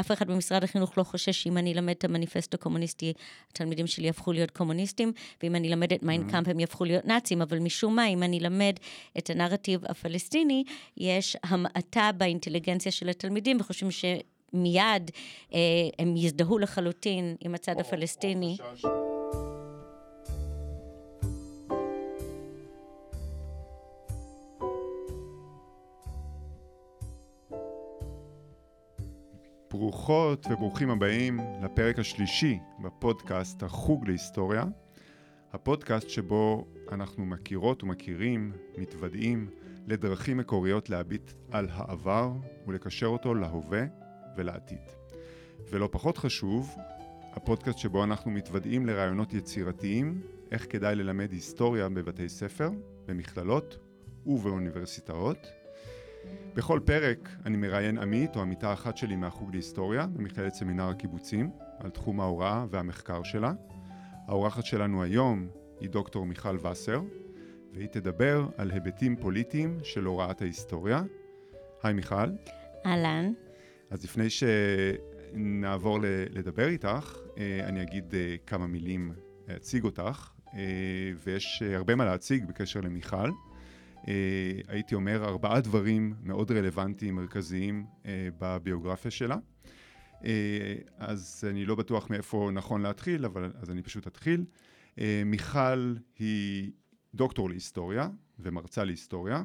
אף אחד במשרד החינוך לא חושש שאם אני אלמד את המניפסט הקומוניסטי, התלמידים שלי יהפכו להיות קומוניסטים, ואם אני אלמד את מיינקאמפ הם יהפכו להיות נאצים, אבל משום מה, אם אני אלמד את הנרטיב הפלסטיני, יש המעטה באינטליגנציה של התלמידים, וחושבים ש... מיד אה, הם יזדהו לחלוטין עם הצד או, הפלסטיני. או ברוכות וברוכים הבאים לפרק השלישי בפודקאסט החוג להיסטוריה, הפודקאסט שבו אנחנו מכירות ומכירים, מתוודעים לדרכים מקוריות להביט על העבר ולקשר אותו להווה ולעתיד. ולא פחות חשוב, הפודקאסט שבו אנחנו מתוודעים לרעיונות יצירתיים, איך כדאי ללמד היסטוריה בבתי ספר, במכללות ובאוניברסיטאות. בכל פרק אני מראיין עמית או עמיתה אחת שלי מהחוג להיסטוריה במכללת סמינר הקיבוצים על תחום ההוראה והמחקר שלה. האורחת שלנו היום היא דוקטור מיכל וסר, והיא תדבר על היבטים פוליטיים של הוראת ההיסטוריה. היי מיכל. אהלן. אז לפני שנעבור לדבר איתך, אה, אני אגיד אה, כמה מילים, אציג אותך, אה, ויש הרבה מה להציג בקשר למיכל. הייתי אומר ארבעה דברים מאוד רלוונטיים, מרכזיים, בביוגרפיה שלה. אז אני לא בטוח מאיפה נכון להתחיל, אבל אז אני פשוט אתחיל. מיכל היא דוקטור להיסטוריה ומרצה להיסטוריה.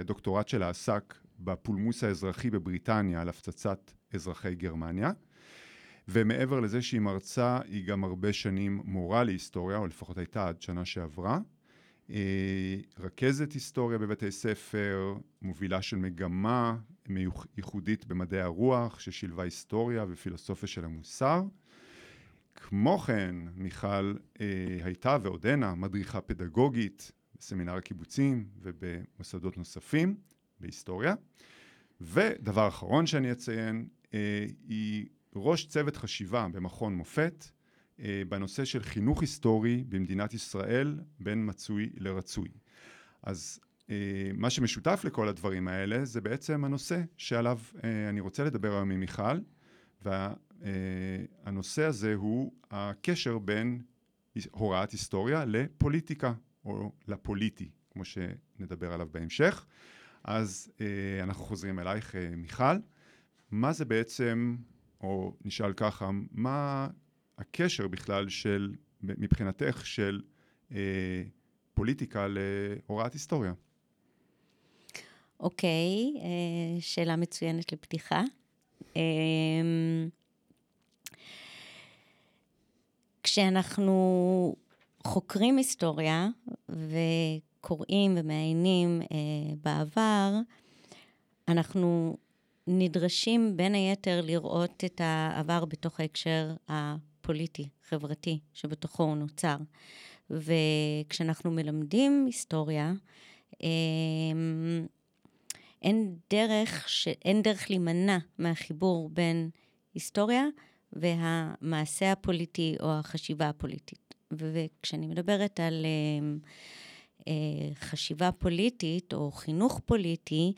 הדוקטורט שלה עסק בפולמוס האזרחי בבריטניה על הפצצת אזרחי גרמניה. ומעבר לזה שהיא מרצה, היא גם הרבה שנים מורה להיסטוריה, או לפחות הייתה עד שנה שעברה. אה, רכזת היסטוריה בבתי ספר, מובילה של מגמה ייחודית במדעי הרוח, ששילבה היסטוריה ופילוסופיה של המוסר. כמו כן, מיכל אה, הייתה ועודנה מדריכה פדגוגית בסמינר הקיבוצים ובמוסדות נוספים. בהיסטוריה. ודבר אחרון שאני אציין, אה, היא ראש צוות חשיבה במכון מופת בנושא של חינוך היסטורי במדינת ישראל בין מצוי לרצוי. אז אה, מה שמשותף לכל הדברים האלה זה בעצם הנושא שעליו אה, אני רוצה לדבר היום עם מיכל, והנושא אה, הזה הוא הקשר בין הוראת היסטוריה לפוליטיקה, או לפוליטי, כמו שנדבר עליו בהמשך. אז אה, אנחנו חוזרים אלייך, אה, מיכל. מה זה בעצם, או נשאל ככה, מה הקשר בכלל של, מבחינתך, של אה, פוליטיקה להוראת היסטוריה? אוקיי, אה, שאלה מצוינת לפתיחה. אה, כשאנחנו חוקרים היסטוריה, ו... קוראים ומעיינים אה, בעבר, אנחנו נדרשים בין היתר לראות את העבר בתוך ההקשר הפוליטי, חברתי, שבתוכו הוא נוצר. וכשאנחנו מלמדים היסטוריה, אה, אין דרך, ש... אין דרך להימנע מהחיבור בין היסטוריה והמעשה הפוליטי או החשיבה הפוליטית. וכשאני מדברת על uh, אה, חשיבה פוליטית או חינוך פוליטי,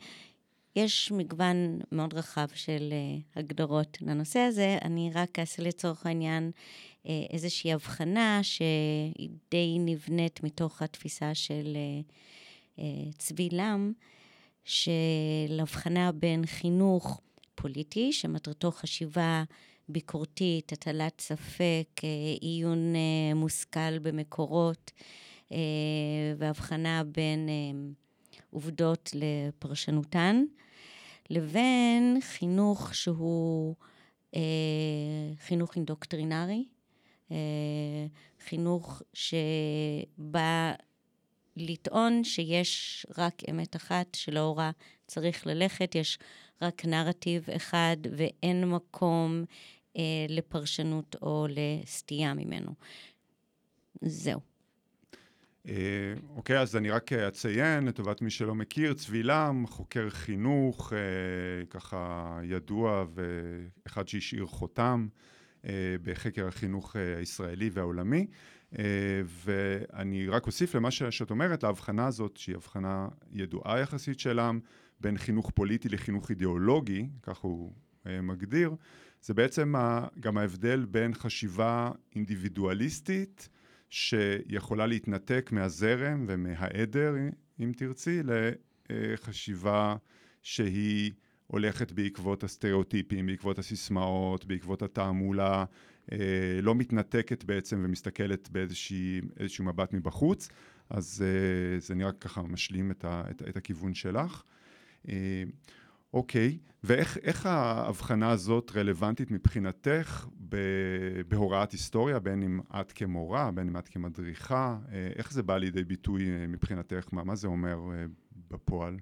יש מגוון מאוד רחב של uh, הגדרות לנושא הזה. אני רק אעשה לצורך העניין uh, איזושהי הבחנה שהיא די נבנית מתוך התפיסה של uh, צבי לם, של הבחנה בין חינוך פוליטי, שמטרתו חשיבה ביקורתית, הטלת ספק, עיון מושכל במקורות, אה, והבחנה בין אה, עובדות לפרשנותן, לבין חינוך שהוא אה, חינוך אינדוקטרינרי, חינוך שבא לטעון שיש רק אמת אחת שלאורה צריך ללכת, יש רק נרטיב אחד ואין מקום אה, לפרשנות או לסטייה ממנו. זהו. אה, אוקיי, אז אני רק אציין, לטובת מי שלא מכיר, צבי לם, חוקר חינוך, אה, ככה ידוע ואחד שהשאיר חותם אה, בחקר החינוך הישראלי והעולמי. ואני רק אוסיף למה שאת אומרת, ההבחנה הזאת, שהיא הבחנה ידועה יחסית של עם, בין חינוך פוליטי לחינוך אידיאולוגי, כך הוא אה, מגדיר, זה בעצם גם ההבדל בין חשיבה אינדיבידואליסטית, שיכולה להתנתק מהזרם ומהעדר, אם תרצי, לחשיבה שהיא הולכת בעקבות הסטריאוטיפים, בעקבות הסיסמאות, בעקבות התעמולה, אה, לא מתנתקת בעצם ומסתכלת באיזשהו מבט מבחוץ, אז אה, זה נראה ככה משלים את, ה, את, את הכיוון שלך. אה, אוקיי, ואיך ההבחנה הזאת רלוונטית מבחינתך בהוראת היסטוריה, בין אם את כמורה, בין אם את כמדריכה, איך זה בא לידי ביטוי מבחינתך, מה, מה זה אומר בפועל?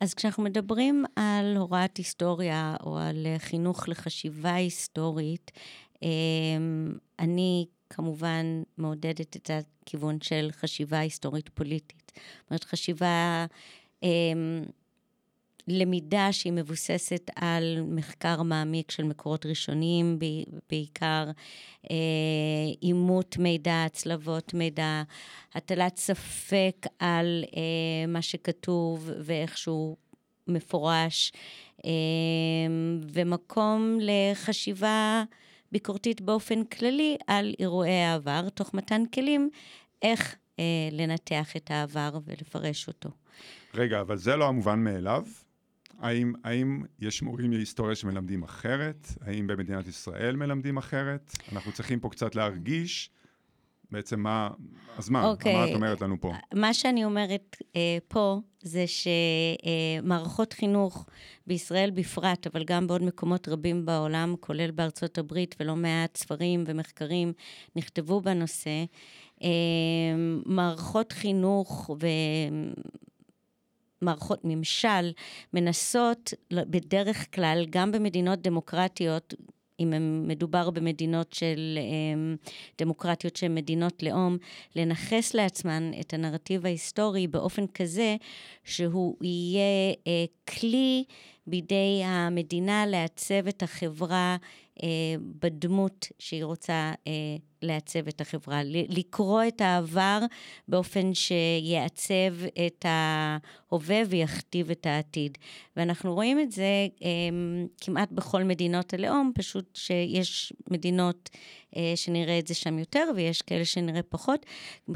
אז כשאנחנו מדברים על הוראת היסטוריה או על חינוך לחשיבה היסטורית, אמ, אני כמובן מעודדת את הכיוון של חשיבה היסטורית פוליטית. זאת אומרת, חשיבה, אמ, למידה שהיא מבוססת על מחקר מעמיק של מקורות ראשוניים בעיקר, אה, אימות מידע, הצלבות מידע, הטלת ספק על אה, מה שכתוב ואיך שהוא מפורש, אמ, ומקום לחשיבה ביקורתית באופן כללי על אירועי העבר, תוך מתן כלים איך אה, לנתח את העבר ולפרש אותו. רגע, אבל זה לא המובן מאליו? האם, האם יש מורים להיסטוריה שמלמדים אחרת? האם במדינת ישראל מלמדים אחרת? אנחנו צריכים פה קצת להרגיש בעצם מה, אז מה, okay. מה את אוקיי. אומרת לנו פה? מה שאני אומרת אה, פה זה שמערכות אה, חינוך בישראל בפרט, אבל גם בעוד מקומות רבים בעולם, כולל בארצות הברית, ולא מעט ספרים ומחקרים נכתבו בנושא, אה, מערכות חינוך ו... מערכות ממשל מנסות בדרך כלל, גם במדינות דמוקרטיות, אם מדובר במדינות של אמ, דמוקרטיות שהן מדינות לאום, לנכס לעצמן את הנרטיב ההיסטורי באופן כזה שהוא יהיה אה, כלי בידי המדינה לעצב את החברה אה, בדמות שהיא רוצה אה, לעצב את החברה, לקרוא את העבר באופן שיעצב את ההווה ויכתיב את העתיד. ואנחנו רואים את זה אה, כמעט בכל מדינות הלאום, פשוט שיש מדינות אה, שנראה את זה שם יותר ויש כאלה שנראה פחות.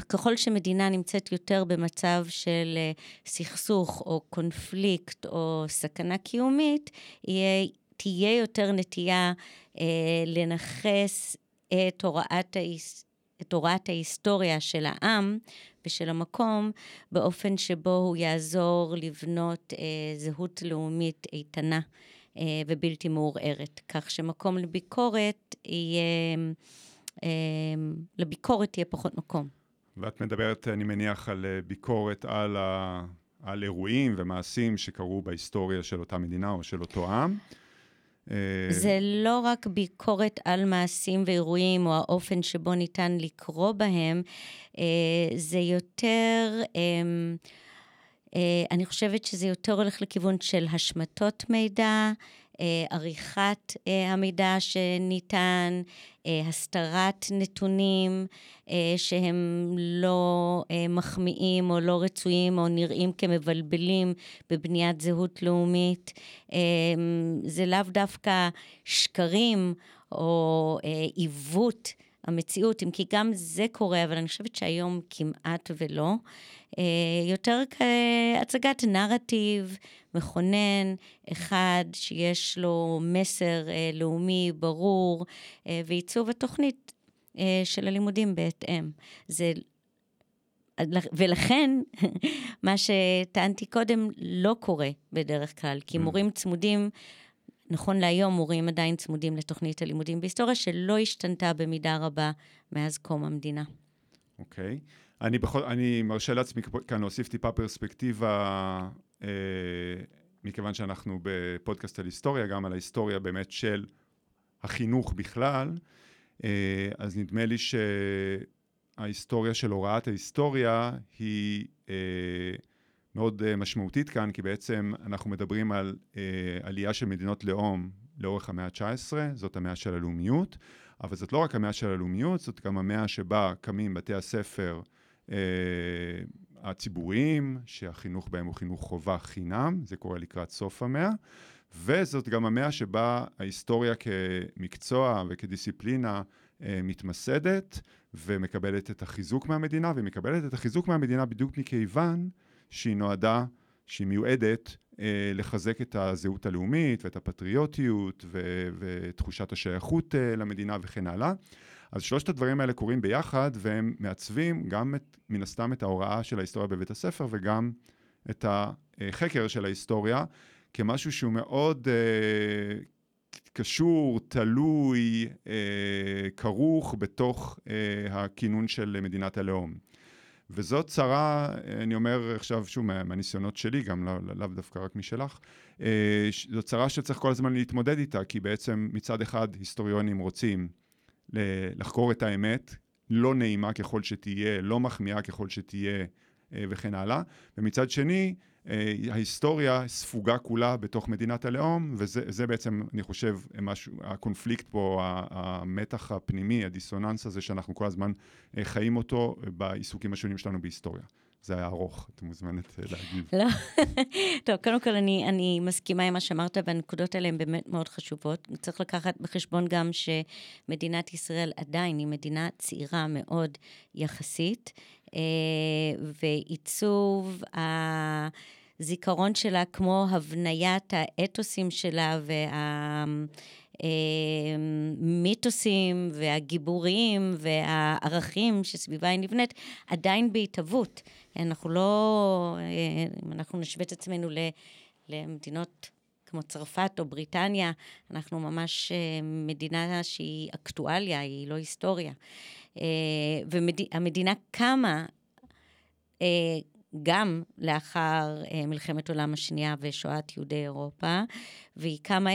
ככל שמדינה נמצאת יותר במצב של אה, סכסוך או קונפליקט או סכנה קיומית, יהיה... תהיה יותר נטייה אה, לנכס את הוראת, ההיס... את הוראת ההיסטוריה של העם ושל המקום באופן שבו הוא יעזור לבנות אה, זהות לאומית איתנה אה, ובלתי מעורערת. כך שמקום לביקורת יהיה, אה, לביקורת יהיה פחות מקום. ואת מדברת, אני מניח, על אה, ביקורת על, ה... על אירועים ומעשים שקרו בהיסטוריה של אותה מדינה או של אותו עם. אה, זה לא רק ביקורת על מעשים ואירועים או האופן שבו ניתן לקרוא בהם, אה, זה יותר, אמ, אה, אני חושבת שזה יותר הולך לכיוון של השמטות מידע, עריכת המידע שניתן, הסתרת נתונים שהם לא מחמיאים או לא רצויים או נראים כמבלבלים בבניית זהות לאומית. זה לאו דווקא שקרים או עיוות. המציאות, אם כי גם זה קורה, אבל אני חושבת שהיום כמעט ולא. יותר כהצגת נרטיב מכונן, אחד שיש לו מסר לאומי ברור, ועיצוב התוכנית של הלימודים בהתאם. זה ולכן, מה שטענתי קודם לא קורה בדרך כלל, כי mm. מורים צמודים, נכון להיום מורים עדיין צמודים לתוכנית הלימודים בהיסטוריה, שלא השתנתה במידה רבה מאז קום המדינה. אוקיי. Okay. אני, בכל, אני מרשה לעצמי כאן להוסיף טיפה פרספקטיבה, אה, מכיוון שאנחנו בפודקאסט על היסטוריה, גם על ההיסטוריה באמת של החינוך בכלל, אה, אז נדמה לי שההיסטוריה של הוראת ההיסטוריה היא אה, מאוד אה, משמעותית כאן, כי בעצם אנחנו מדברים על אה, עלייה של מדינות לאום לאורך המאה ה-19, זאת המאה של הלאומיות, אבל זאת לא רק המאה של הלאומיות, זאת גם המאה שבה קמים בתי הספר הציבוריים, שהחינוך בהם הוא חינוך חובה חינם, זה קורה לקראת סוף המאה, וזאת גם המאה שבה ההיסטוריה כמקצוע וכדיסציפלינה אה, מתמסדת ומקבלת את החיזוק מהמדינה, והיא מקבלת את החיזוק מהמדינה בדיוק מכיוון שהיא נועדה, שהיא מיועדת אה, לחזק את הזהות הלאומית ואת הפטריוטיות ו- ותחושת השייכות אה, למדינה וכן הלאה. אז שלושת הדברים האלה קורים ביחד והם מעצבים גם את, מן הסתם את ההוראה של ההיסטוריה בבית הספר וגם את החקר של ההיסטוריה כמשהו שהוא מאוד אה, קשור, תלוי, אה, כרוך בתוך אה, הכינון של מדינת הלאום. וזאת צרה, אני אומר עכשיו שוב מהניסיונות שלי, גם לאו לא, לא דווקא רק משלך, אה, זו צרה שצריך כל הזמן להתמודד איתה, כי בעצם מצד אחד היסטוריונים רוצים לחקור את האמת, לא נעימה ככל שתהיה, לא מחמיאה ככל שתהיה אה, וכן הלאה, ומצד שני, אה, ההיסטוריה ספוגה כולה בתוך מדינת הלאום, וזה בעצם, אני חושב, משהו, הקונפליקט פה, המתח הפנימי, הדיסוננס הזה שאנחנו כל הזמן אה, חיים אותו בעיסוקים השונים שלנו בהיסטוריה. זה היה ארוך, את מוזמנת להגיב. לא, טוב, קודם כל אני, אני מסכימה עם מה שאמרת, והנקודות האלה הן באמת מאוד חשובות. צריך לקחת בחשבון גם שמדינת ישראל עדיין היא מדינה צעירה מאוד יחסית. אה, ועיצוב הזיכרון שלה כמו הבניית האתוסים שלה והמיתוסים והגיבורים והערכים שסביבה היא נבנית, עדיין בהתהוות. אנחנו לא, אה, אם אנחנו נשווה את עצמנו למדינות כמו צרפת או בריטניה, אנחנו ממש אה, מדינה שהיא אקטואליה, היא לא היסטוריה. אה, והמדינה קמה אה, גם לאחר אה, מלחמת העולם השנייה ושואת יהודי אירופה, והיא קמה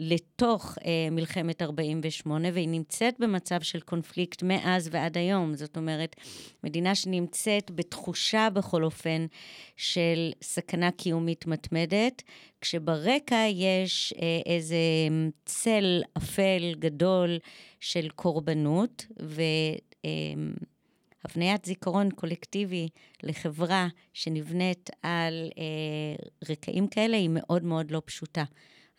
לתוך אה, מלחמת 48', והיא נמצאת במצב של קונפליקט מאז ועד היום. זאת אומרת, מדינה שנמצאת בתחושה, בכל אופן, של סכנה קיומית מתמדת, כשברקע יש אה, איזה צל אפל גדול של קורבנות, ו... אה, הבניית זיכרון קולקטיבי לחברה שנבנית על אה, רקעים כאלה היא מאוד מאוד לא פשוטה.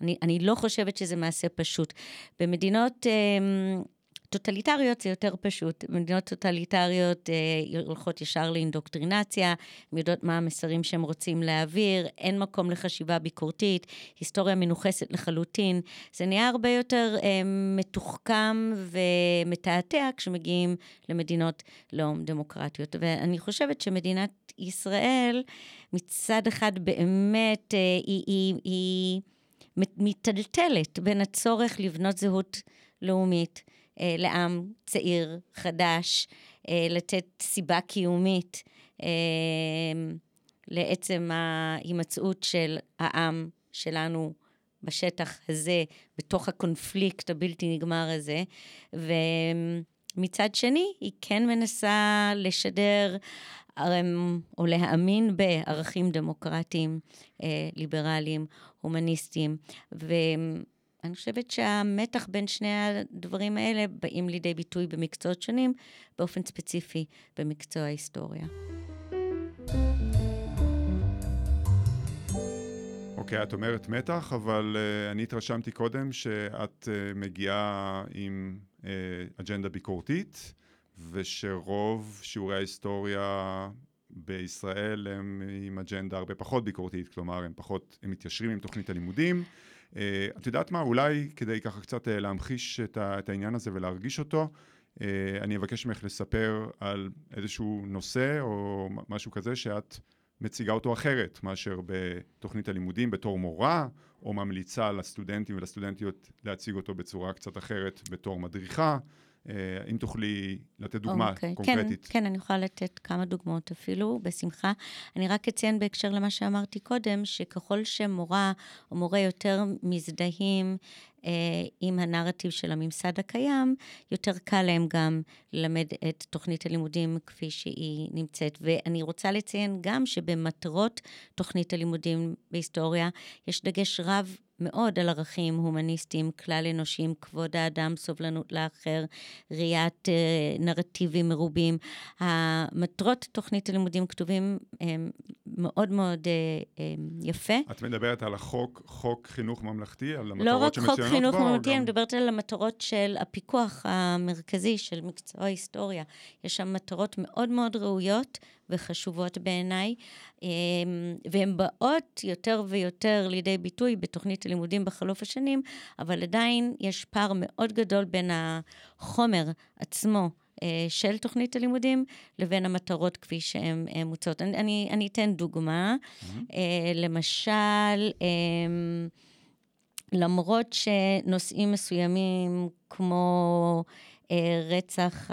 אני, אני לא חושבת שזה מעשה פשוט. במדינות אה, טוטליטריות זה יותר פשוט. במדינות טוטליטריות אה, הולכות ישר לאינדוקטרינציה, הן יודעות מה המסרים שהם רוצים להעביר, אין מקום לחשיבה ביקורתית, היסטוריה מנוכסת לחלוטין. זה נהיה הרבה יותר אה, מתוחכם ומתעתע כשמגיעים למדינות לאום דמוקרטיות. ואני חושבת שמדינת ישראל, מצד אחד באמת אה, היא... היא, היא מיטלטלת בין הצורך לבנות זהות לאומית אה, לעם צעיר, חדש, אה, לתת סיבה קיומית אה, לעצם ההימצאות של העם שלנו בשטח הזה, בתוך הקונפליקט הבלתי נגמר הזה. ומצד שני, היא כן מנסה לשדר או להאמין בערכים דמוקרטיים, אה, ליברליים, הומניסטיים. ואני חושבת שהמתח בין שני הדברים האלה באים לידי ביטוי במקצועות שונים, באופן ספציפי במקצוע ההיסטוריה. אוקיי, okay, את אומרת מתח, אבל uh, אני התרשמתי קודם שאת uh, מגיעה עם uh, אג'נדה ביקורתית. ושרוב שיעורי ההיסטוריה בישראל הם עם אג'נדה הרבה פחות ביקורתית, כלומר הם פחות, הם מתיישרים עם תוכנית הלימודים. Uh, את יודעת מה, אולי כדי ככה קצת uh, להמחיש את, ה, את העניין הזה ולהרגיש אותו, uh, אני אבקש ממך לספר על איזשהו נושא או משהו כזה שאת מציגה אותו אחרת מאשר בתוכנית הלימודים בתור מורה, או ממליצה לסטודנטים ולסטודנטיות להציג אותו בצורה קצת אחרת בתור מדריכה. אה, אם תוכלי לתת דוגמה okay. אוקיי. קונקרטית. כן, כן, אני יכולה לתת כמה דוגמאות אפילו, בשמחה. אני רק אציין בהקשר למה שאמרתי קודם, שככל שמורה או מורה יותר מזדהים אה, עם הנרטיב של הממסד הקיים, יותר קל להם גם ללמד את תוכנית הלימודים כפי שהיא נמצאת. ואני רוצה לציין גם שבמטרות תוכנית הלימודים בהיסטוריה, יש דגש רב מאוד על ערכים הומניסטיים, כלל אנושיים, כבוד האדם, סובלנות לאחר, ראיית אה, נרטיבים מרובים. המטרות תוכנית הלימודים כתובים הם, מאוד מאוד אה, אה, יפה. את מדברת על החוק, חוק חינוך ממלכתי, על לא המטרות רק חוק שמצוינות חינוך בו? או ממלכתי, גם- אני מדברת על המטרות של הפיקוח המרכזי של מקצוע ההיסטוריה. יש שם מטרות מאוד מאוד ראויות וחשובות בעיניי, אמ, והן באות יותר ויותר לידי ביטוי בתוכנית הלימודים בחלוף השנים, אבל עדיין יש פער מאוד גדול בין החומר עצמו. אה, של תוכנית הלימודים לבין המטרות כפי שהן אה, מוצעות. אני, אני, אני אתן דוגמה. אה, למשל, אמ, למרות שנושאים מסוימים כמו רצח,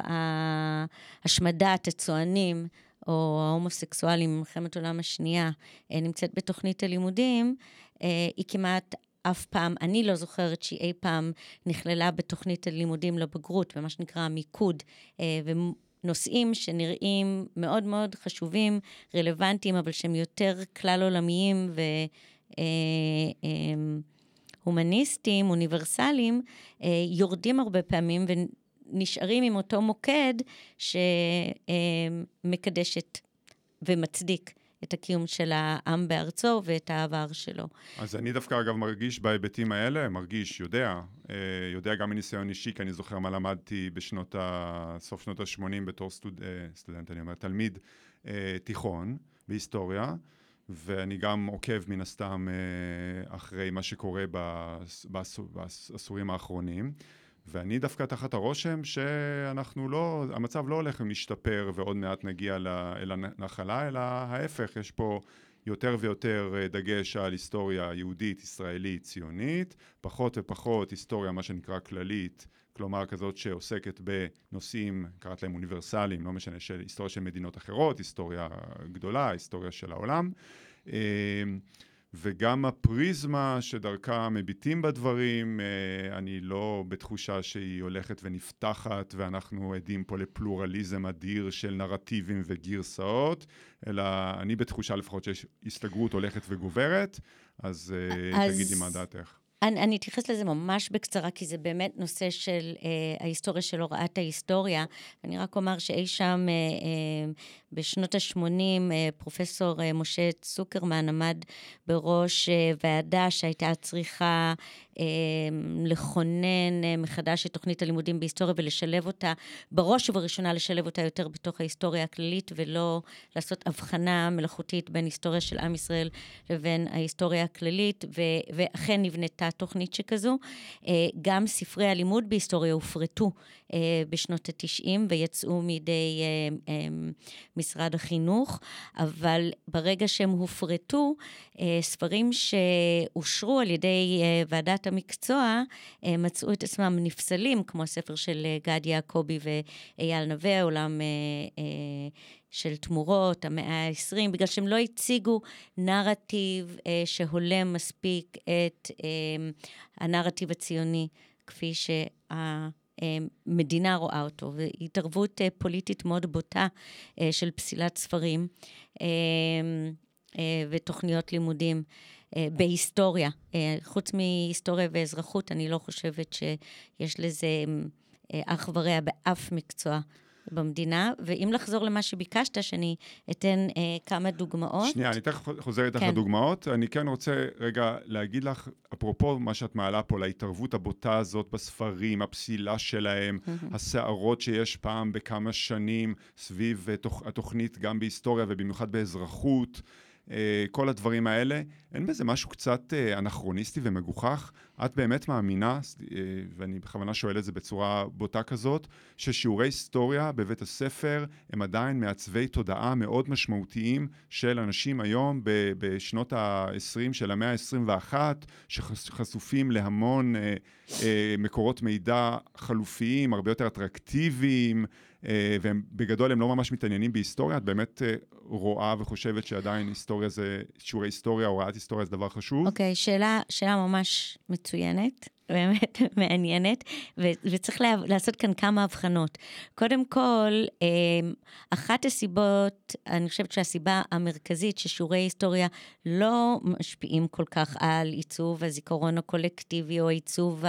השמדת הצוענים או ההומוסקסואלים במלחמת העולם השנייה אה, נמצאת בתוכנית הלימודים, אה, היא כמעט אף פעם, אני לא זוכרת שהיא אי פעם נכללה בתוכנית הלימודים לבגרות, במה שנקרא המיקוד, אה, ונושאים שנראים מאוד מאוד חשובים, רלוונטיים, אבל שהם יותר כלל עולמיים ו... הומניסטיים, אוניברסליים, יורדים הרבה פעמים ונשארים עם אותו מוקד שמקדשת ומצדיק את הקיום של העם בארצו ואת העבר שלו. אז אני דווקא אגב מרגיש בהיבטים האלה, מרגיש, יודע, אה, יודע גם מניסיון אישי, כי אני זוכר מה למדתי בשנות ה... סוף שנות ה-80 בתור סטוד... אה, סטודנט, אני אומר, תלמיד אה, תיכון בהיסטוריה, ואני גם עוקב מן הסתם אחרי מה שקורה בעש... בעשור... בעשורים האחרונים. ואני דווקא תחת הרושם שאנחנו לא, המצב לא הולך ומשתפר ועוד מעט נגיע אל הנחלה, אלא ההפך, יש פה יותר ויותר אה, דגש על היסטוריה יהודית, ישראלית, ציונית, פחות ופחות היסטוריה, מה שנקרא כללית, כלומר כזאת שעוסקת בנושאים, קראת להם אוניברסליים, לא משנה, של היסטוריה של מדינות אחרות, היסטוריה גדולה, היסטוריה של העולם. וגם הפריזמה שדרכה מביטים בדברים, אה, אני לא בתחושה שהיא הולכת ונפתחת ואנחנו עדים פה לפלורליזם אדיר של נרטיבים וגרסאות, אלא אני בתחושה לפחות שיש הסתגרות הולכת וגוברת, אז, אה, אז- תגידי מה דעתך. אני, אני אתייחס לזה ממש בקצרה, כי זה באמת נושא של אה, ההיסטוריה של הוראת ההיסטוריה. אני רק אומר שאי שם אה, אה, בשנות ה-80, אה, פרופסור אה, משה צוקרמן עמד בראש אה, ועדה שהייתה צריכה לכונן מחדש את תוכנית הלימודים בהיסטוריה ולשלב אותה, בראש ובראשונה לשלב אותה יותר בתוך ההיסטוריה הכללית, ולא לעשות הבחנה מלאכותית בין היסטוריה של עם ישראל לבין ההיסטוריה הכללית, ו- ואכן נבנתה תוכנית שכזו. גם ספרי הלימוד בהיסטוריה הופרטו בשנות ה-90 ויצאו מידי משרד החינוך, אבל ברגע שהם הופרטו, אה, ספרים שאושרו על ידי אה, ועדת המקצוע אה, מצאו את עצמם נפסלים, כמו הספר של גד יעקבי ואייל נווה, עולם של תמורות, המאה ה-20, בגלל שהם לא הציגו נרטיב אה, שהולם מספיק את אה, הנרטיב הציוני, כפי שהמדינה רואה אותו, והתערבות אה, פוליטית מאוד בוטה אה, של פסילת ספרים אה, אה, ותוכניות לימודים. אה, בהיסטוריה. אה, חוץ מהיסטוריה ואזרחות, אני לא חושבת שיש לזה אה, אח ורע באף מקצוע במדינה. ואם לחזור למה שביקשת, שאני אתן אה, כמה דוגמאות. שנייה, אני תכף חוזר איתך כן. לדוגמאות. אני כן רוצה רגע להגיד לך, אפרופו מה שאת מעלה פה, להתערבות הבוטה הזאת בספרים, הפסילה שלהם, הסערות שיש פעם בכמה שנים סביב אה, תוכ- התוכנית גם בהיסטוריה ובמיוחד באזרחות. אה, כל הדברים האלה, אין בזה משהו קצת אה, אנכרוניסטי ומגוחך? את באמת מאמינה, אה, ואני בכוונה שואל את זה בצורה בוטה כזאת, ששיעורי היסטוריה בבית הספר הם עדיין מעצבי תודעה מאוד משמעותיים של אנשים היום בשנות ה-20 של המאה ה-21, שחשופים להמון מקורות מידע חלופיים, הרבה יותר אטרקטיביים, והם בגדול הם לא ממש מתעניינים בהיסטוריה, את באמת אה, רואה וחושבת שעדיין היסטוריה זה, שיעורי היסטוריה, הוראת היסטוריה זה דבר חשוב? אוקיי, שאלה, שאלה ממש מצוינת. באמת מעניינת, ו- וצריך לה- לעשות כאן כמה הבחנות. קודם כל, אמ, אחת הסיבות, אני חושבת שהסיבה המרכזית ששיעורי היסטוריה לא משפיעים כל כך על עיצוב הזיכרון הקולקטיבי או עיצוב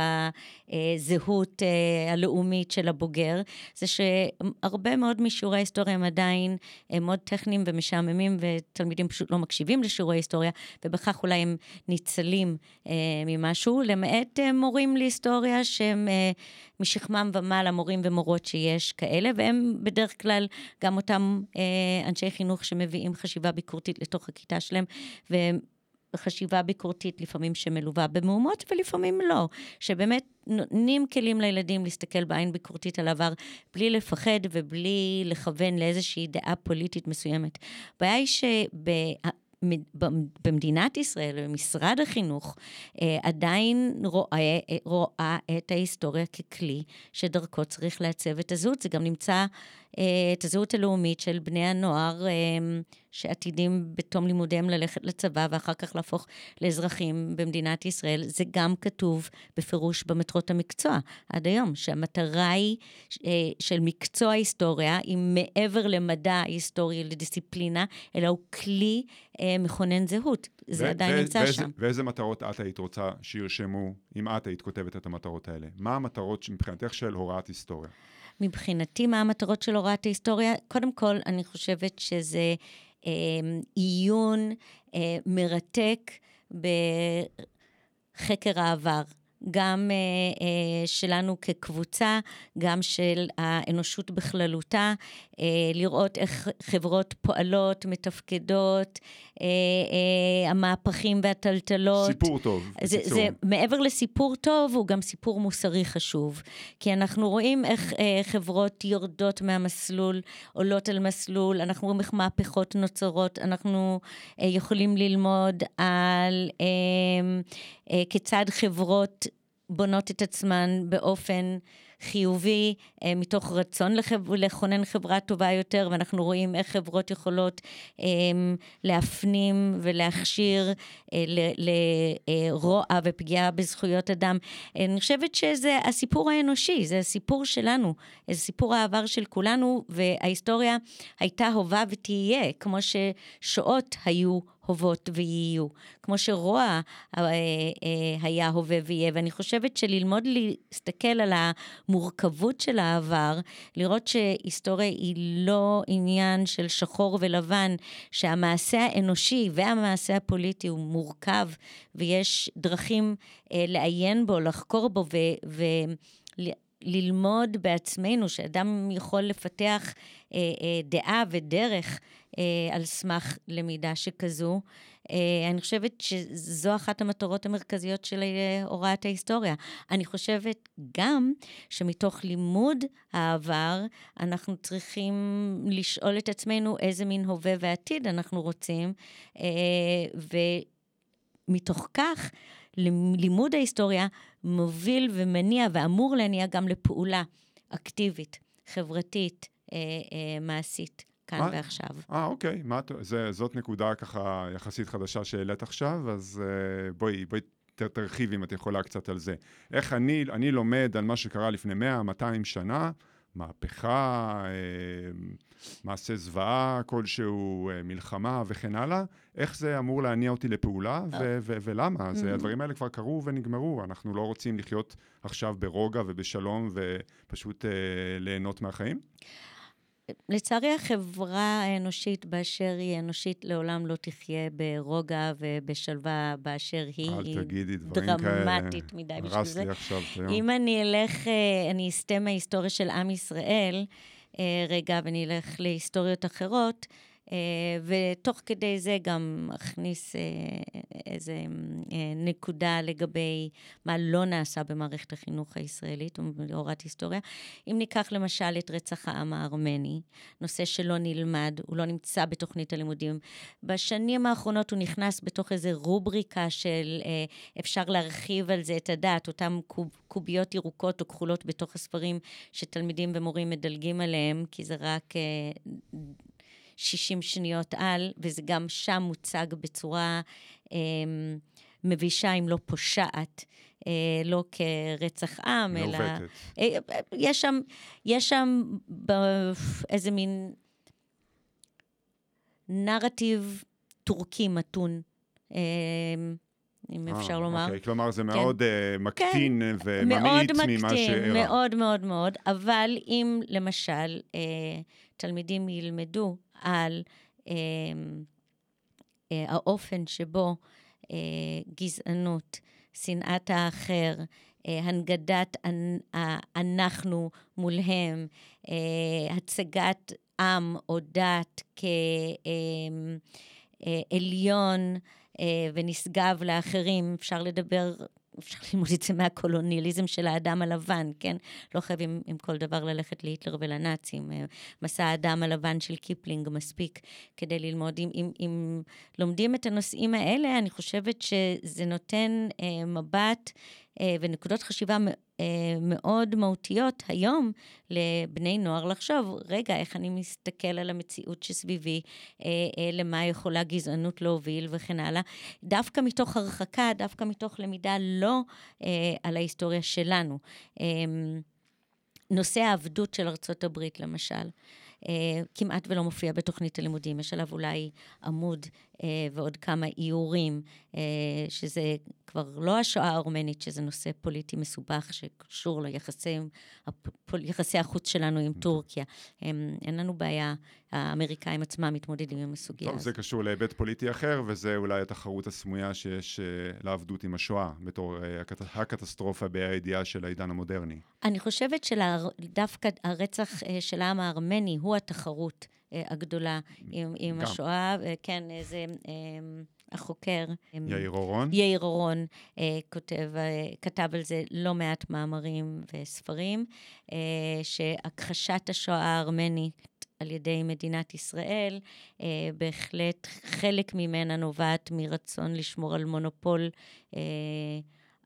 הזהות אה, הלאומית של הבוגר, זה שהרבה מאוד משיעורי ההיסטוריה הם עדיין הם מאוד טכניים ומשעממים, ותלמידים פשוט לא מקשיבים לשיעורי היסטוריה, ובכך אולי הם ניצלים אה, ממשהו, למעט אה, מורים להיסטוריה שהם אה, משכמם ומעלה, מורים ומורות שיש כאלה, והם בדרך כלל גם אותם אה, אנשי חינוך שמביאים חשיבה ביקורתית לתוך הכיתה שלהם, והם... חשיבה ביקורתית לפעמים שמלווה במהומות ולפעמים לא, שבאמת נותנים כלים לילדים להסתכל בעין ביקורתית על העבר בלי לפחד ובלי לכוון לאיזושהי דעה פוליטית מסוימת. הבעיה היא שב... במדינת ישראל, במשרד החינוך, אה, עדיין רואה, אה, רואה את ההיסטוריה ככלי שדרכו צריך לעצב את הזהות. זה גם נמצא, את הזהות הלאומית של בני הנוער שעתידים בתום לימודיהם ללכת לצבא ואחר כך להפוך לאזרחים במדינת ישראל. זה גם כתוב בפירוש במטרות המקצוע עד היום, שהמטרה היא של מקצוע ההיסטוריה היא מעבר למדע ההיסטורי, לדיסציפלינה, אלא הוא כלי מכונן זהות. זה עדיין נמצא שם. ואיזה מטרות את היית רוצה שירשמו, אם את היית כותבת את המטרות האלה? מה המטרות מבחינתך של הוראת היסטוריה? מבחינתי, מה המטרות של הוראת ההיסטוריה? קודם כל, אני חושבת שזה אה, עיון אה, מרתק בחקר העבר. גם uh, uh, שלנו כקבוצה, גם של האנושות בכללותה, uh, לראות איך חברות פועלות, מתפקדות, uh, uh, המהפכים והטלטלות. סיפור טוב, זה, זה מעבר לסיפור טוב, הוא גם סיפור מוסרי חשוב. כי אנחנו רואים איך uh, חברות יורדות מהמסלול, עולות על מסלול, אנחנו רואים איך מהפכות נוצרות, אנחנו uh, יכולים ללמוד על uh, כיצד חברות בונות את עצמן באופן חיובי, אה, מתוך רצון לחב... לכונן חברה טובה יותר, ואנחנו רואים איך חברות יכולות אה, להפנים ולהכשיר אה, לרוע ופגיעה בזכויות אדם. אני חושבת שזה הסיפור האנושי, זה הסיפור שלנו, זה סיפור העבר של כולנו, וההיסטוריה הייתה, הווה ותהיה, כמו ששואות היו הוות ויהיו, כמו שרוע אה, אה, היה הווה ויהיה. ואני חושבת שללמוד להסתכל על המורכבות של העבר, לראות שהיסטוריה היא לא עניין של שחור ולבן, שהמעשה האנושי והמעשה הפוליטי הוא מורכב, ויש דרכים אה, לעיין בו, לחקור בו ו... ו ללמוד בעצמנו, שאדם יכול לפתח אה, אה, דעה ודרך אה, על סמך למידה שכזו. אה, אני חושבת שזו אחת המטרות המרכזיות של אה, הוראת ההיסטוריה. אני חושבת גם שמתוך לימוד העבר, אנחנו צריכים לשאול את עצמנו איזה מין הווה ועתיד אנחנו רוצים, אה, ומתוך כך, לימוד ההיסטוריה מוביל ומניע ואמור להניע גם לפעולה אקטיבית, חברתית, אה, אה, מעשית. כאן 아, ועכשיו. אה, אוקיי. מה, זה, זאת נקודה ככה יחסית חדשה שהעלית עכשיו, אז uh, בואי, בואי תרחיבי אם את יכולה קצת על זה. איך אני, אני לומד על מה שקרה לפני 100-200 שנה, מהפכה, אה, מעשה זוועה כלשהו, אה, מלחמה וכן הלאה, איך זה אמור להניע אותי לפעולה ו- ו- ולמה? Mm-hmm. זה, הדברים האלה כבר קרו ונגמרו, אנחנו לא רוצים לחיות עכשיו ברוגע ובשלום ופשוט אה, ליהנות מהחיים? לצערי החברה האנושית באשר היא אנושית לעולם לא תחיה ברוגע ובשלווה באשר היא. אל תגידי דברים כאלה. דרמטית מדי בשביל זה. הרס לי עכשיו את היום. אם אני אלך, אה, אני אסטה מההיסטוריה של עם ישראל, אה, רגע, ואני אלך להיסטוריות אחרות, ותוך כדי זה גם אכניס אה, איזה אה, נקודה לגבי מה לא נעשה במערכת החינוך הישראלית ובהוראת היסטוריה. אם ניקח למשל את רצח העם הארמני, נושא שלא נלמד, הוא לא נמצא בתוכנית הלימודים. בשנים האחרונות הוא נכנס בתוך איזו רובריקה של אפשר להרחיב על זה את הדעת, אותן קוב, קוביות ירוקות או כחולות בתוך הספרים שתלמידים ומורים מדלגים עליהם, כי זה רק 60 שניות על, וזה גם שם מוצג בצורה אה, מבישה, אם לא פושעת, לא כרצח עם, אלא... מעוותת. יש שם, יש שם איזה מין נרטיב טורקי מתון. אם אפשר לומר. אוקיי, כלומר, זה מאוד כן. מקטין כן. וממעיט מאוד ממה שאירע. מאוד מאוד מאוד, אבל אם למשל אה, תלמידים ילמדו על אה, אה, האופן שבו אה, גזענות, שנאת האחר, אה, הנגדת אנחנו מולהם, אה, הצגת עם או דת כעליון, אה, אה, ונשגב לאחרים, אפשר לדבר, אפשר ללמוד את זה מהקולוניאליזם של האדם הלבן, כן? לא חייבים עם כל דבר ללכת להיטלר ולנאצים. אה, מסע האדם הלבן של קיפלינג מספיק כדי ללמוד. אם, אם, אם לומדים את הנושאים האלה, אני חושבת שזה נותן אה, מבט ונקודות חשיבה אה, מאוד מהותיות היום לבני נוער לחשוב, רגע, איך אני מסתכל על המציאות שסביבי, אה, למה יכולה גזענות להוביל וכן הלאה. דווקא מתוך הרחקה, דווקא מתוך למידה לא על ההיסטוריה שלנו. נושא העבדות של ארצות הברית, למשל. אה, כמעט ולא מופיע בתוכנית הלימודים. יש עליו אולי עמוד אה, ועוד כמה איורים, אה, שזה כבר לא השואה הארמנית, שזה נושא פוליטי מסובך שקשור ליחסי החוץ שלנו עם טורקיה. אין לנו בעיה, האמריקאים עצמם מתמודדים עם הסוגיה הזאת. טוב, זה קשור להיבט פוליטי אחר, וזה אולי התחרות הסמויה שיש לעבדות עם השואה, בתור הקטסטרופה בידיעה של העידן המודרני. אני חושבת שדווקא הרצח של העם הארמני הוא התחרות אה, הגדולה עם, עם השואה. כן, זה אה, החוקר. יאיר אורון. יאיר אורון אה, כותב, כתב על זה לא מעט מאמרים וספרים, שהכחשת השואה הארמנית על ידי מדינת ישראל, אה, בהחלט חלק ממנה נובעת מרצון לשמור על מונופול אה,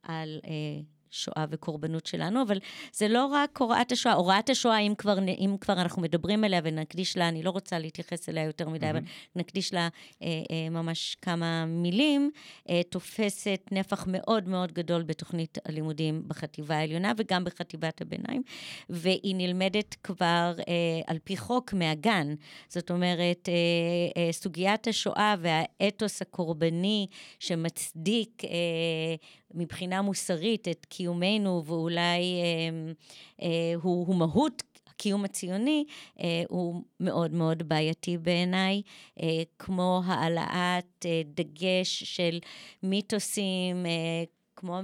על אה, שואה וקורבנות שלנו, אבל זה לא רק הוראת השואה. הוראת השואה, אם כבר, אם כבר אנחנו מדברים עליה ונקדיש לה, אני לא רוצה להתייחס אליה יותר מדי, mm-hmm. אבל נקדיש לה אה, אה, ממש כמה מילים, אה, תופסת נפח מאוד מאוד גדול בתוכנית הלימודים בחטיבה העליונה וגם בחטיבת הביניים, והיא נלמדת כבר אה, על פי חוק מהגן. זאת אומרת, אה, אה, סוגיית השואה והאתוס הקורבני שמצדיק אה, מבחינה מוסרית את קיומנו, ואולי אה, אה, הוא, הוא מהות הקיום הציוני, אה, הוא מאוד מאוד בעייתי בעיניי, אה, כמו העלאת אה, דגש של מיתוסים, אה, כמו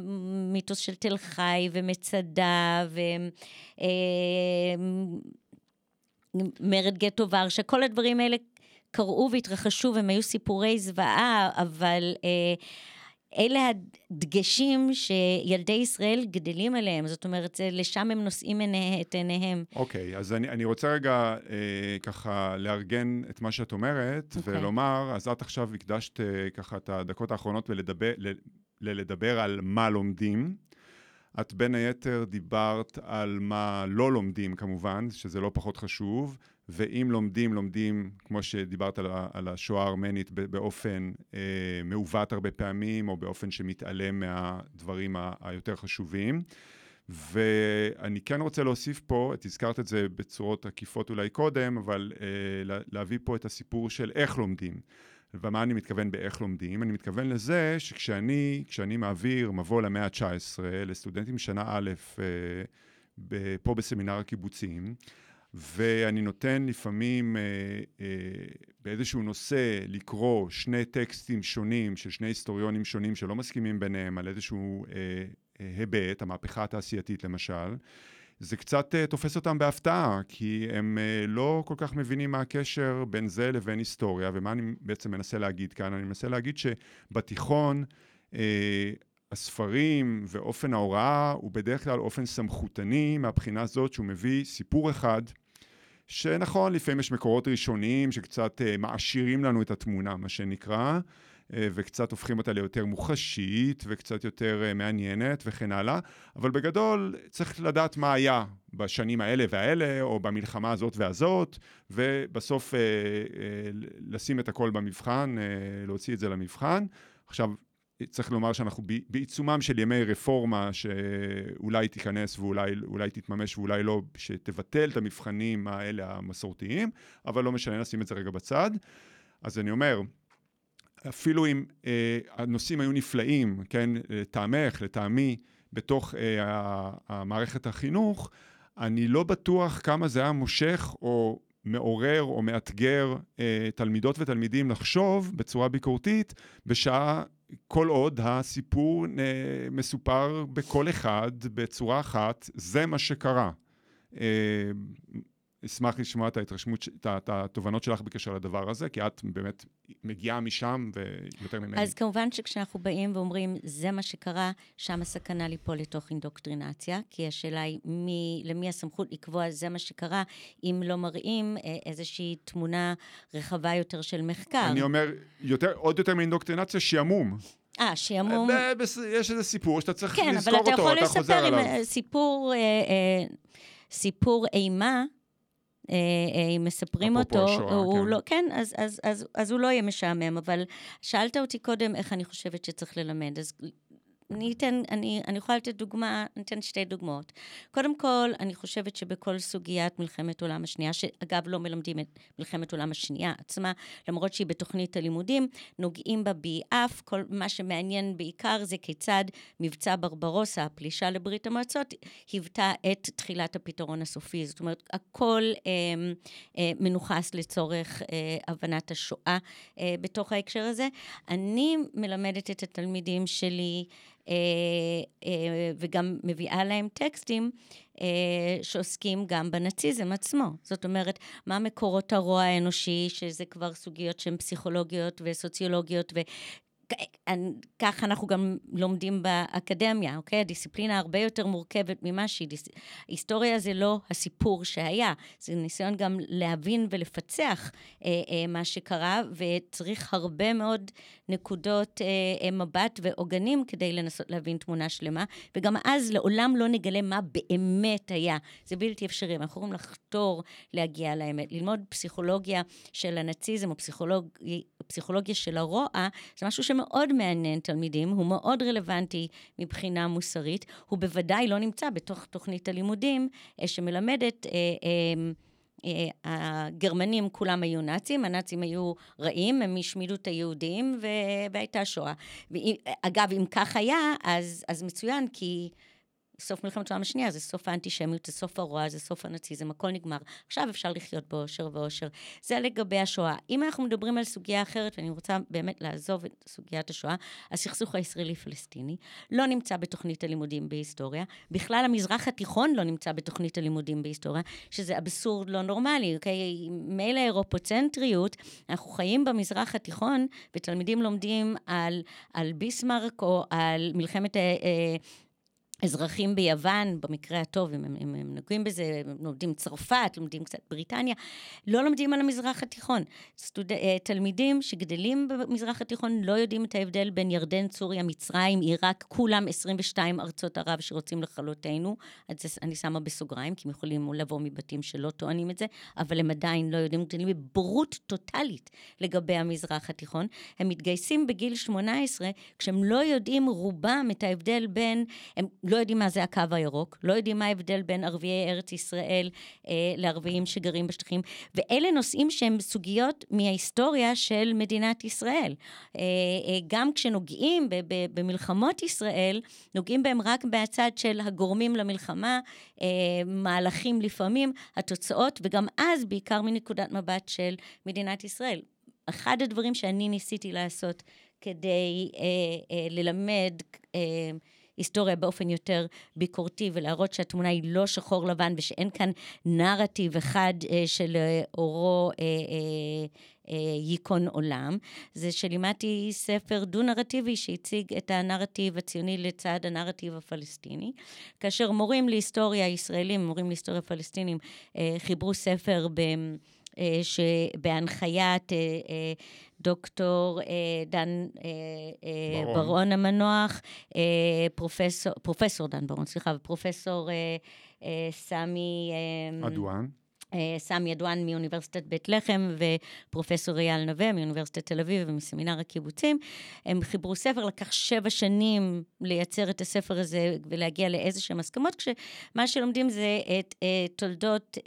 מיתוס של תל חי ומצדה ו... אה, גטו ורשה, כל הדברים האלה קרו והתרחשו והם היו סיפורי זוועה, אבל אה, אלה הדגשים שילדי ישראל גדלים עליהם, זאת אומרת, לשם הם נושאים את עיניהם. אוקיי, okay, אז אני, אני רוצה רגע אה, ככה לארגן את מה שאת אומרת, okay. אוקיי. ולומר, אז את עכשיו הקדשת אה, ככה את הדקות האחרונות ולדבר, ל, לדבר על מה לומדים. את בין היתר דיברת על מה לא לומדים כמובן, שזה לא פחות חשוב, ואם לומדים, לומדים, כמו שדיברת על, על השואה הארמנית, באופן אה, מעוות הרבה פעמים, או באופן שמתעלם מהדברים ה- היותר חשובים. ואני כן רוצה להוסיף פה, את הזכרת את זה בצורות עקיפות אולי קודם, אבל אה, להביא פה את הסיפור של איך לומדים. ומה אני מתכוון באיך לומדים? אני מתכוון לזה שכשאני כשאני מעביר מבוא למאה ה-19 לסטודנטים שנה א' אה, פה בסמינר הקיבוצים, ואני נותן לפעמים אה, אה, באיזשהו נושא לקרוא שני טקסטים שונים של שני היסטוריונים שונים שלא מסכימים ביניהם על איזשהו אה, אה, היבט, המהפכה התעשייתית למשל, זה קצת uh, תופס אותם בהפתעה, כי הם uh, לא כל כך מבינים מה הקשר בין זה לבין היסטוריה, ומה אני בעצם מנסה להגיד כאן? אני מנסה להגיד שבתיכון uh, הספרים ואופן ההוראה הוא בדרך כלל אופן סמכותני מהבחינה הזאת שהוא מביא סיפור אחד, שנכון, לפעמים יש מקורות ראשוניים שקצת uh, מעשירים לנו את התמונה, מה שנקרא, אה, וקצת הופכים אותה ליותר מוחשית וקצת יותר אה, מעניינת וכן הלאה, אבל בגדול צריך לדעת מה היה בשנים האלה והאלה, או במלחמה הזאת והזאת, ובסוף אה, אה, לשים את הכל במבחן, אה, להוציא את זה למבחן. עכשיו, צריך לומר שאנחנו בעיצומם של ימי רפורמה שאולי תיכנס ואולי תתממש ואולי לא, שתבטל את המבחנים האלה המסורתיים, אבל לא משנה, נשים את זה רגע בצד. אז אני אומר, אפילו אם אה, הנושאים היו נפלאים, כן, לטעמך, לטעמי, בתוך אה, המערכת החינוך, אני לא בטוח כמה זה היה מושך או מעורר או מאתגר אה, תלמידות ותלמידים לחשוב בצורה ביקורתית בשעה כל עוד הסיפור אה, מסופר בקול אחד, בצורה אחת, זה מה שקרה. אה, אשמח לשמוע את ההתרשמות, את התובנות שלך בקשר לדבר הזה, כי את באמת מגיעה משם ויותר ממני. אז כמובן שכשאנחנו באים ואומרים, זה מה שקרה, שם הסכנה ליפול לתוך אינדוקטרינציה, כי השאלה היא מי, למי הסמכות לקבוע זה מה שקרה, אם לא מראים אה, איזושהי תמונה רחבה יותר של מחקר. אני אומר, יותר, עוד יותר מאינדוקטרינציה, שעמום. אה, שעמום. יש איזה סיפור שאתה צריך כן, לזכור אותו, אתה חוזר עליו. כן, אבל אתה יכול לספר סיפור, אה, אה, סיפור אימה. אה, אה, אם מספרים אותו, השואה, הוא כן. לא, כן, אז, אז, אז, אז הוא לא יהיה משעמם, אבל שאלת אותי קודם איך אני חושבת שצריך ללמד, אז אני אתן, אני, אני יכולה לתת דוגמה, אני אתן שתי דוגמאות. קודם כל, אני חושבת שבכל סוגיית מלחמת העולם השנייה, שאגב לא מלמדים את מלחמת העולם השנייה עצמה, למרות שהיא בתוכנית הלימודים, נוגעים בה ביעף, כל מה שמעניין בעיקר זה כיצד מבצע ברברוסה, הפלישה לברית המועצות, היוותה את תחילת הפתרון הסופי. זאת אומרת, הכל אה, אה, מנוכס לצורך אה, הבנת השואה אה, בתוך ההקשר הזה. אני מלמדת את התלמידים שלי, וגם מביאה להם טקסטים אה, שעוסקים גם בנאציזם עצמו. זאת אומרת, מה מקורות הרוע האנושי, שזה כבר סוגיות שהן פסיכולוגיות וסוציולוגיות, ככה אנחנו גם לומדים באקדמיה, אוקיי? הדיסציפלינה הרבה יותר מורכבת ממה שהיא. דיס... היסטוריה זה לא הסיפור שהיה, זה ניסיון גם להבין ולפצח אה, אה, מה שקרה, וצריך הרבה מאוד נקודות אה, אה, מבט ועוגנים כדי לנסות להבין תמונה שלמה, וגם אז לעולם לא נגלה מה באמת היה. זה בלתי אפשרי, אנחנו יכולים לחתור להגיע לאמת. ללמוד פסיכולוגיה של הנאציזם או פסיכולוג... פסיכולוגיה של הרוע, זה משהו שמאוד מעניין תלמידים, הוא מאוד רלוונטי מבחינה מוסרית, הוא בוודאי לא נמצא בתוך תוכנית הלימודים אה, שמלמדת... אה, אה, הגרמנים כולם היו נאצים, הנאצים היו רעים, הם השמידו את היהודים והייתה שואה. אגב, אם כך היה, אז, אז מצוין, כי סוף מלחמת העולם השנייה, זה סוף האנטישמיות, זה סוף הרוע, זה סוף הנאציזם, הכל נגמר. עכשיו אפשר לחיות באושר ואושר. זה לגבי השואה. אם אנחנו מדברים על סוגיה אחרת, ואני רוצה באמת לעזוב את סוגיית השואה, הסכסוך הישראלי-פלסטיני לא נמצא בתוכנית הלימודים בהיסטוריה. בכלל המזרח התיכון לא נמצא בתוכנית הלימודים בהיסטוריה, שזה אבסורד לא נורמלי, אוקיי? מילא אירופוצנטריות, אנחנו חיים במזרח התיכון, ותלמידים לומדים על, על ביסמרק או על מלחמת... אה, אה, אזרחים ביוון, במקרה הטוב, אם הם, הם, הם נוגעים בזה, הם לומדים צרפת, לומדים קצת בריטניה, לא לומדים על המזרח התיכון. סטוד... אה, תלמידים שגדלים במזרח התיכון לא יודעים את ההבדל בין ירדן, סוריה, מצרים, עיראק, כולם 22 ארצות ערב שרוצים לכלותנו. אז אני שמה בסוגריים, כי הם יכולים לבוא מבתים שלא טוענים את זה, אבל הם עדיין לא יודעים, גדלים בבורות טוטאלית לגבי המזרח התיכון. הם מתגייסים בגיל 18, כשהם לא יודעים רובם את ההבדל בין... הם לא יודעים מה זה הקו הירוק, לא יודעים מה ההבדל בין ערביי ארץ ישראל אה, לערביים שגרים בשטחים, ואלה נושאים שהם סוגיות מההיסטוריה של מדינת ישראל. אה, אה, גם כשנוגעים ב- ב- במלחמות ישראל, נוגעים בהם רק מהצד של הגורמים למלחמה, אה, מהלכים לפעמים, התוצאות, וגם אז בעיקר מנקודת מבט של מדינת ישראל. אחד הדברים שאני ניסיתי לעשות כדי אה, אה, ללמד אה, היסטוריה באופן יותר ביקורתי ולהראות שהתמונה היא לא שחור לבן ושאין כאן נרטיב אחד אה, של אה, אורו אה, אה, אה, ייכון עולם, זה שלימדתי ספר דו-נרטיבי שהציג את הנרטיב הציוני לצד הנרטיב הפלסטיני. כאשר מורים להיסטוריה ישראלים, מורים להיסטוריה פלסטינים, אה, חיברו ספר ב... אה, שבהנחיית אה, אה, דוקטור דן ברון, ברון המנוח, פרופסור, פרופסור דן ברון, סליחה, ופרופסור סמי... אדואן. סמי ידואן מאוניברסיטת בית לחם ופרופסור אייל נווה מאוניברסיטת תל אביב ומסמינר הקיבוצים. הם חיברו ספר, לקח שבע שנים לייצר את הספר הזה ולהגיע לאיזה שהם הסכמות, כשמה שלומדים זה את תולדות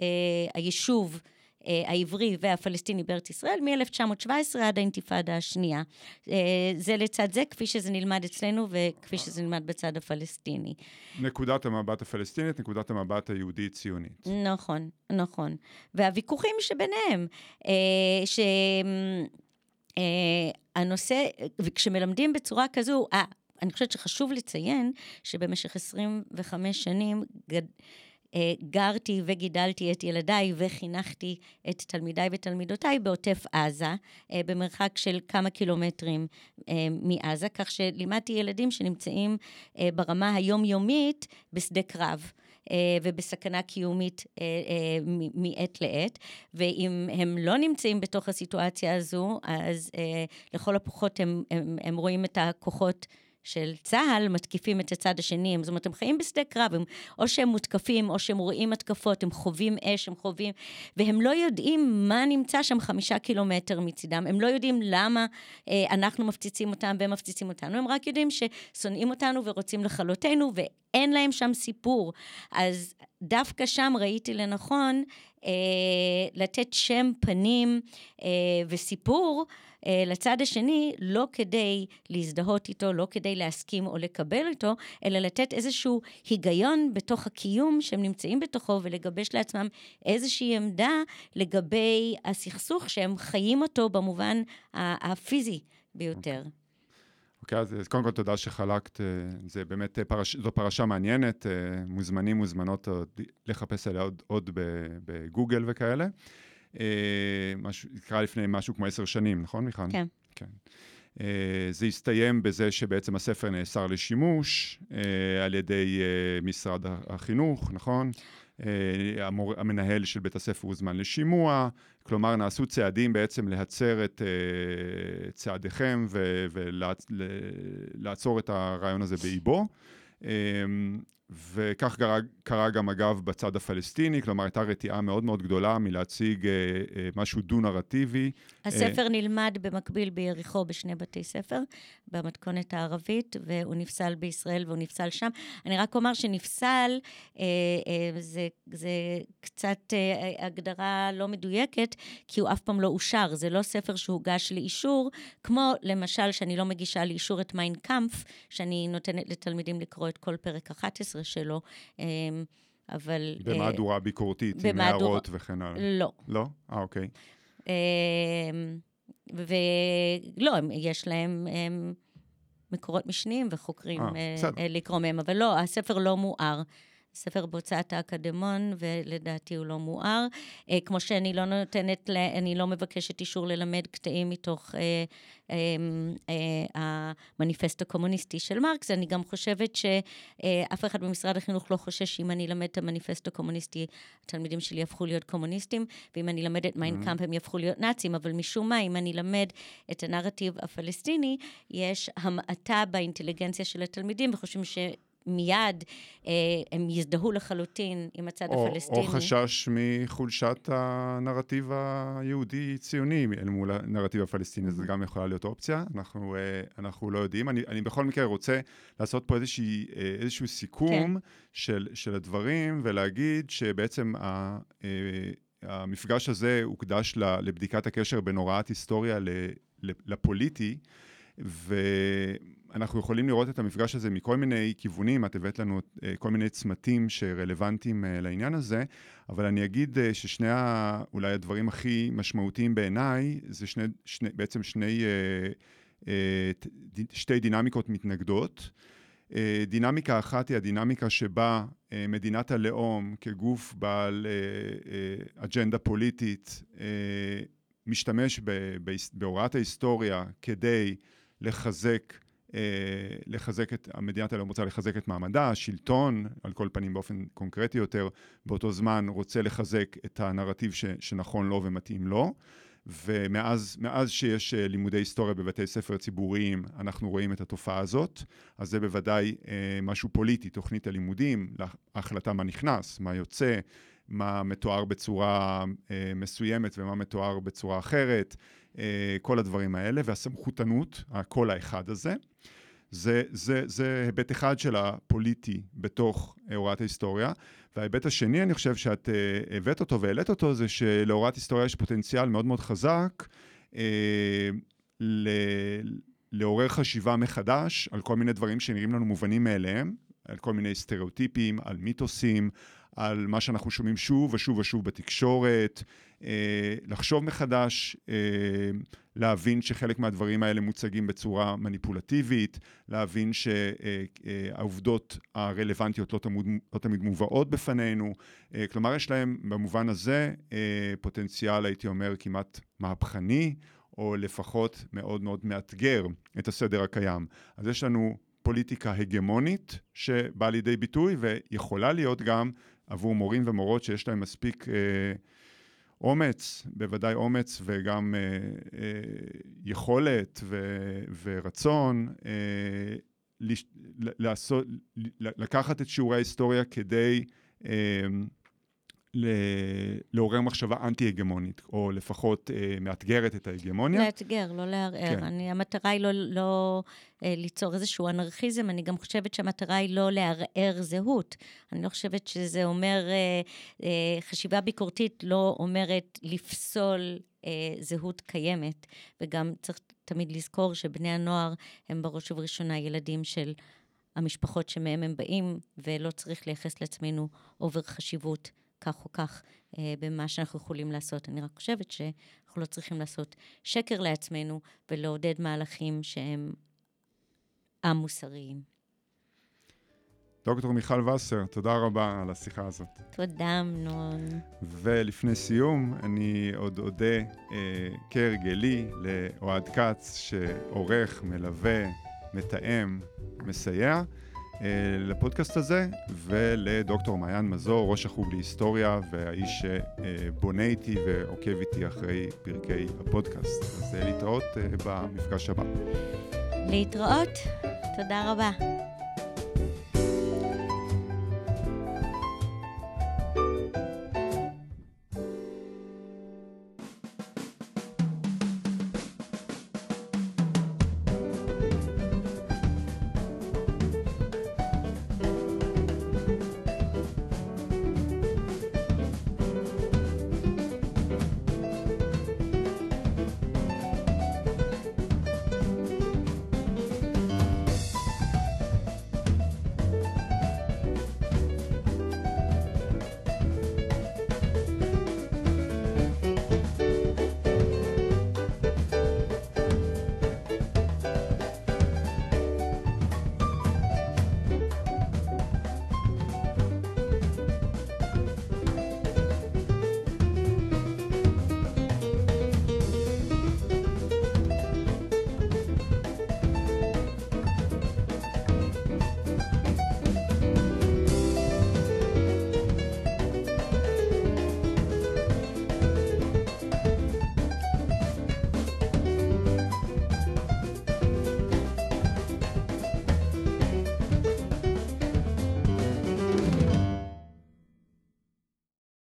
היישוב. אה, העברי והפלסטיני בארץ ישראל מ-1917 עד האינתיפאדה השנייה. אה, זה לצד זה, כפי שזה נלמד אצלנו וכפי שזה נלמד בצד הפלסטיני. נקודת המבט הפלסטינית, נקודת המבט היהודית-ציונית. נכון, נכון. והוויכוחים שביניהם, אה, ש... הנושא, וכשמלמדים בצורה כזו, אה, אני חושבת שחשוב לציין שבמשך 25 שנים גד... אה, גרתי וגידלתי את ילדיי וחינכתי את תלמידיי ותלמידותיי בעוטף עזה, אה, במרחק של כמה קילומטרים אה, מעזה, כך שלימדתי ילדים שנמצאים ברמה היומיומית בשדה קרב. ובסכנה קיומית מעת לעת, ואם הם לא נמצאים בתוך הסיטואציה הזו, אז לכל הפחות הם, הם, הם רואים את הכוחות של צה"ל מתקיפים את הצד השני, זאת אומרת, הם חיים בשדה קרב, הם, או שהם מותקפים, או שהם רואים התקפות, הם חווים אש, הם חווים, והם לא יודעים מה נמצא שם חמישה קילומטר מצידם, הם לא יודעים למה אה, אנחנו מפציצים אותם והם מפציצים אותנו, הם רק יודעים ששונאים אותנו ורוצים לכלותנו, ואין להם שם סיפור. אז דווקא שם ראיתי לנכון אה, לתת שם, פנים אה, וסיפור. אה, לצד השני, לא כדי להזדהות איתו, לא כדי להסכים או לקבל אותו, אלא לתת איזשהו היגיון בתוך הקיום שהם נמצאים בתוכו ולגבש לעצמם איזושהי עמדה לגבי הסכסוך שהם חיים אותו במובן הפיזי ביותר. אוקיי, okay, אז קודם כל תודה שחלקת, אה, זה באמת, אה, פרש, זו פרשה מעניינת, מוזמנים, מוזמנות לחפש עליה עוד, עוד בגוגל וכאלה. אה, משהו, קרה לפני משהו כמו עשר שנים, נכון מיכל? כן. כן. Uh, זה הסתיים בזה שבעצם הספר נאסר לשימוש uh, על ידי uh, משרד החינוך, נכון? המור... המנהל של בית הספר הוזמן לשימוע, כלומר נעשו צעדים בעצם להצר את צעדיכם ולעצור ול... את הרעיון הזה באיבו. וכך קרה, קרה גם אגב בצד הפלסטיני, כלומר הייתה רתיעה מאוד מאוד גדולה מלהציג אה, אה, משהו דו-נרטיבי. הספר אה, נלמד במקביל ביריחו בשני בתי ספר, במתכונת הערבית, והוא נפסל בישראל והוא נפסל שם. אני רק אומר שנפסל, אה, אה, זה, זה קצת אה, הגדרה לא מדויקת, כי הוא אף פעם לא אושר. זה לא ספר שהוגש לאישור, כמו למשל שאני לא מגישה לאישור את מיינקאמפ, שאני נותנת לתלמידים לקרוא את כל פרק 11 שלו. אה, אבל... במהדורה אה, ביקורתית, במהדור... עם הערות וכן הלאה. לא. לא? אה, אוקיי. אה, ולא, יש להם הם, מקורות משניים וחוקרים אה, אה, לקרוא מהם, אבל לא, הספר לא מואר. ספר בהוצאת האקדמון, ולדעתי הוא לא מואר. אה, כמו שאני לא נותנת, אני לא מבקשת אישור ללמד קטעים מתוך אה, אה, אה, המניפסט הקומוניסטי של מרקס, אני גם חושבת שאף אחד במשרד החינוך לא חושש שאם אני אלמד את המניפסט הקומוניסטי, התלמידים שלי יהפכו להיות קומוניסטים, ואם אני אלמד את מיינקאמפ mm-hmm. הם יהפכו להיות נאצים, אבל משום מה, אם אני אלמד את הנרטיב הפלסטיני, יש המעטה באינטליגנציה של התלמידים, וחושבים ש... מיד אה, הם יזדהו לחלוטין עם הצד או, הפלסטיני. או חשש מחולשת הנרטיב היהודי-ציוני אל מול הנרטיב הפלסטיני. זו גם יכולה להיות אופציה, אנחנו, אה, אנחנו לא יודעים. אני, אני בכל מקרה רוצה לעשות פה איזושהי, אה, איזשהו סיכום כן. של, של הדברים ולהגיד שבעצם ה... אה, המפגש הזה הוקדש לבדיקת הקשר בין הוראת היסטוריה לפוליטי, ואנחנו יכולים לראות את המפגש הזה מכל מיני כיוונים, את הבאת לנו אה, כל מיני צמתים שרלוונטיים אה, לעניין הזה, אבל אני אגיד אה, ששני ה, אולי הדברים הכי משמעותיים בעיניי, זה שני, שני, בעצם שני, שתי דינמיקות מתנגדות. דינמיקה אחת היא הדינמיקה שבה מדינת הלאום כגוף בעל אג'נדה פוליטית משתמש בהוראת ההיסטוריה כדי לחזק, לחזק את, המדינת הלאום רוצה לחזק את מעמדה, השלטון, על כל פנים באופן קונקרטי יותר, באותו זמן רוצה לחזק את הנרטיב ש, שנכון לו ומתאים לו. ומאז שיש אה, לימודי היסטוריה בבתי ספר ציבוריים, אנחנו רואים את התופעה הזאת, אז זה בוודאי אה, משהו פוליטי, תוכנית הלימודים, ההחלטה מה נכנס, מה יוצא, מה מתואר בצורה אה, מסוימת ומה מתואר בצורה אחרת, אה, כל הדברים האלה, והסמכותנות, הקול האחד הזה. זה, זה, זה היבט אחד של הפוליטי בתוך הוראת ההיסטוריה. וההיבט השני, אני חושב שאת uh, הבאת אותו והעלית אותו, זה שלהוראת היסטוריה יש פוטנציאל מאוד מאוד חזק uh, ל... לעורר חשיבה מחדש על כל מיני דברים שנראים לנו מובנים מאליהם, על כל מיני סטריאוטיפים, על מיתוסים, על מה שאנחנו שומעים שוב ושוב ושוב בתקשורת, אה, לחשוב מחדש, אה, להבין שחלק מהדברים האלה מוצגים בצורה מניפולטיבית, להבין שהעובדות הרלוונטיות לא תמיד, לא תמיד מובאות בפנינו. אה, כלומר, יש להם במובן הזה פוטנציאל, הייתי אומר, כמעט מהפכני, או לפחות מאוד מאוד מאתגר את הסדר הקיים. אז יש לנו פוליטיקה הגמונית שבאה לידי ביטוי ויכולה להיות גם עבור מורים ומורות שיש להם מספיק אה, אומץ, בוודאי אומץ וגם אה, אה, יכולת ו, ורצון לעשות, לקחת את שיעורי ההיסטוריה כדי לעורר מחשבה אנטי-הגמונית, או לפחות אה, מאתגרת את ההגמוניה. לאתגר, לא לערער. כן. אני, המטרה היא לא, לא אה, ליצור איזשהו אנרכיזם, אני גם חושבת שהמטרה היא לא לערער זהות. אני לא חושבת שזה אומר, אה, אה, חשיבה ביקורתית לא אומרת לפסול אה, זהות קיימת, וגם צריך תמיד לזכור שבני הנוער הם בראש ובראשונה ילדים של... המשפחות שמהם הם באים, ולא צריך לייחס לעצמנו אובר חשיבות כך או כך אה, במה שאנחנו יכולים לעשות. אני רק חושבת שאנחנו לא צריכים לעשות שקר לעצמנו ולעודד מהלכים שהם א-מוסריים. דוקטור מיכל וסר, תודה רבה על השיחה הזאת. תודה, אמנון. ולפני סיום, אני עוד אודה אה, כהרגלי לאוהד כץ, שעורך, מלווה, מתאם, מסייע. אה, לפודקאסט הזה, ולדוקטור מעיין מזור, ראש החוג להיסטוריה והאיש שבונה איתי ועוקב איתי אחרי פרקי הפודקאסט. אז להתראות אה, במפגש הבא. להתראות, תודה רבה.